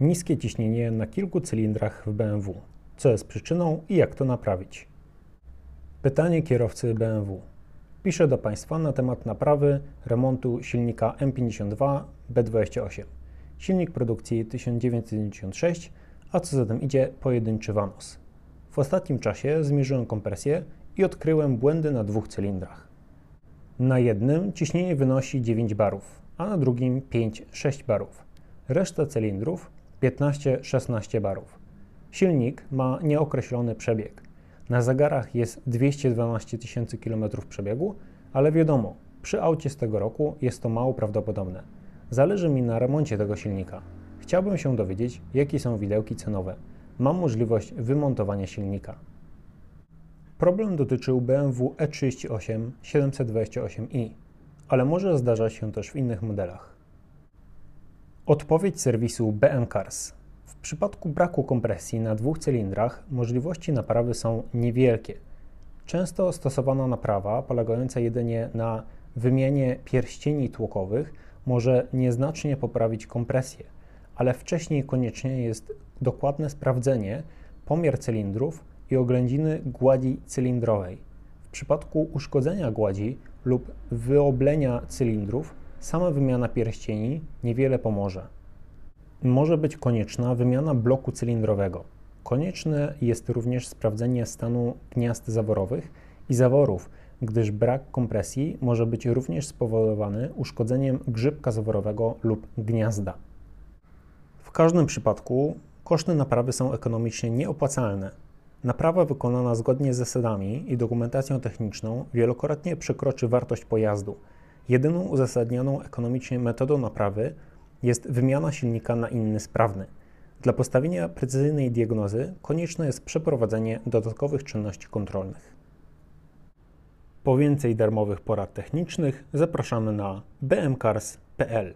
Niskie ciśnienie na kilku cylindrach w BMW. Co jest przyczyną i jak to naprawić? Pytanie kierowcy BMW. Piszę do Państwa na temat naprawy remontu silnika M52 B28. Silnik produkcji 1996, a co za tym idzie pojedynczy Vanos. W ostatnim czasie zmierzyłem kompresję i odkryłem błędy na dwóch cylindrach. Na jednym ciśnienie wynosi 9 barów, a na drugim 5-6 barów. Reszta cylindrów 15-16 barów. Silnik ma nieokreślony przebieg. Na zegarach jest 212 tysięcy km przebiegu, ale wiadomo, przy aucie z tego roku jest to mało prawdopodobne. Zależy mi na remoncie tego silnika. Chciałbym się dowiedzieć, jakie są widełki cenowe. Mam możliwość wymontowania silnika. Problem dotyczył BMW E38 728i, ale może zdarzać się też w innych modelach. Odpowiedź serwisu BM Cars. W przypadku braku kompresji na dwóch cylindrach możliwości naprawy są niewielkie. Często stosowana naprawa polegająca jedynie na wymianie pierścieni tłokowych może nieznacznie poprawić kompresję, ale wcześniej konieczne jest dokładne sprawdzenie, pomiar cylindrów i oględziny gładzi cylindrowej. W przypadku uszkodzenia gładzi lub wyoblenia cylindrów, sama wymiana pierścieni niewiele pomoże. Może być konieczna wymiana bloku cylindrowego. Konieczne jest również sprawdzenie stanu gniazd zaworowych i zaworów, gdyż brak kompresji może być również spowodowany uszkodzeniem grzybka zaworowego lub gniazda. W każdym przypadku koszty naprawy są ekonomicznie nieopłacalne. Naprawa wykonana zgodnie z zasadami i dokumentacją techniczną wielokrotnie przekroczy wartość pojazdu. Jedyną uzasadnioną ekonomicznie metodą naprawy jest wymiana silnika na inny sprawny. Dla postawienia precyzyjnej diagnozy konieczne jest przeprowadzenie dodatkowych czynności kontrolnych. Po więcej darmowych porad technicznych zapraszamy na bmcars.pl.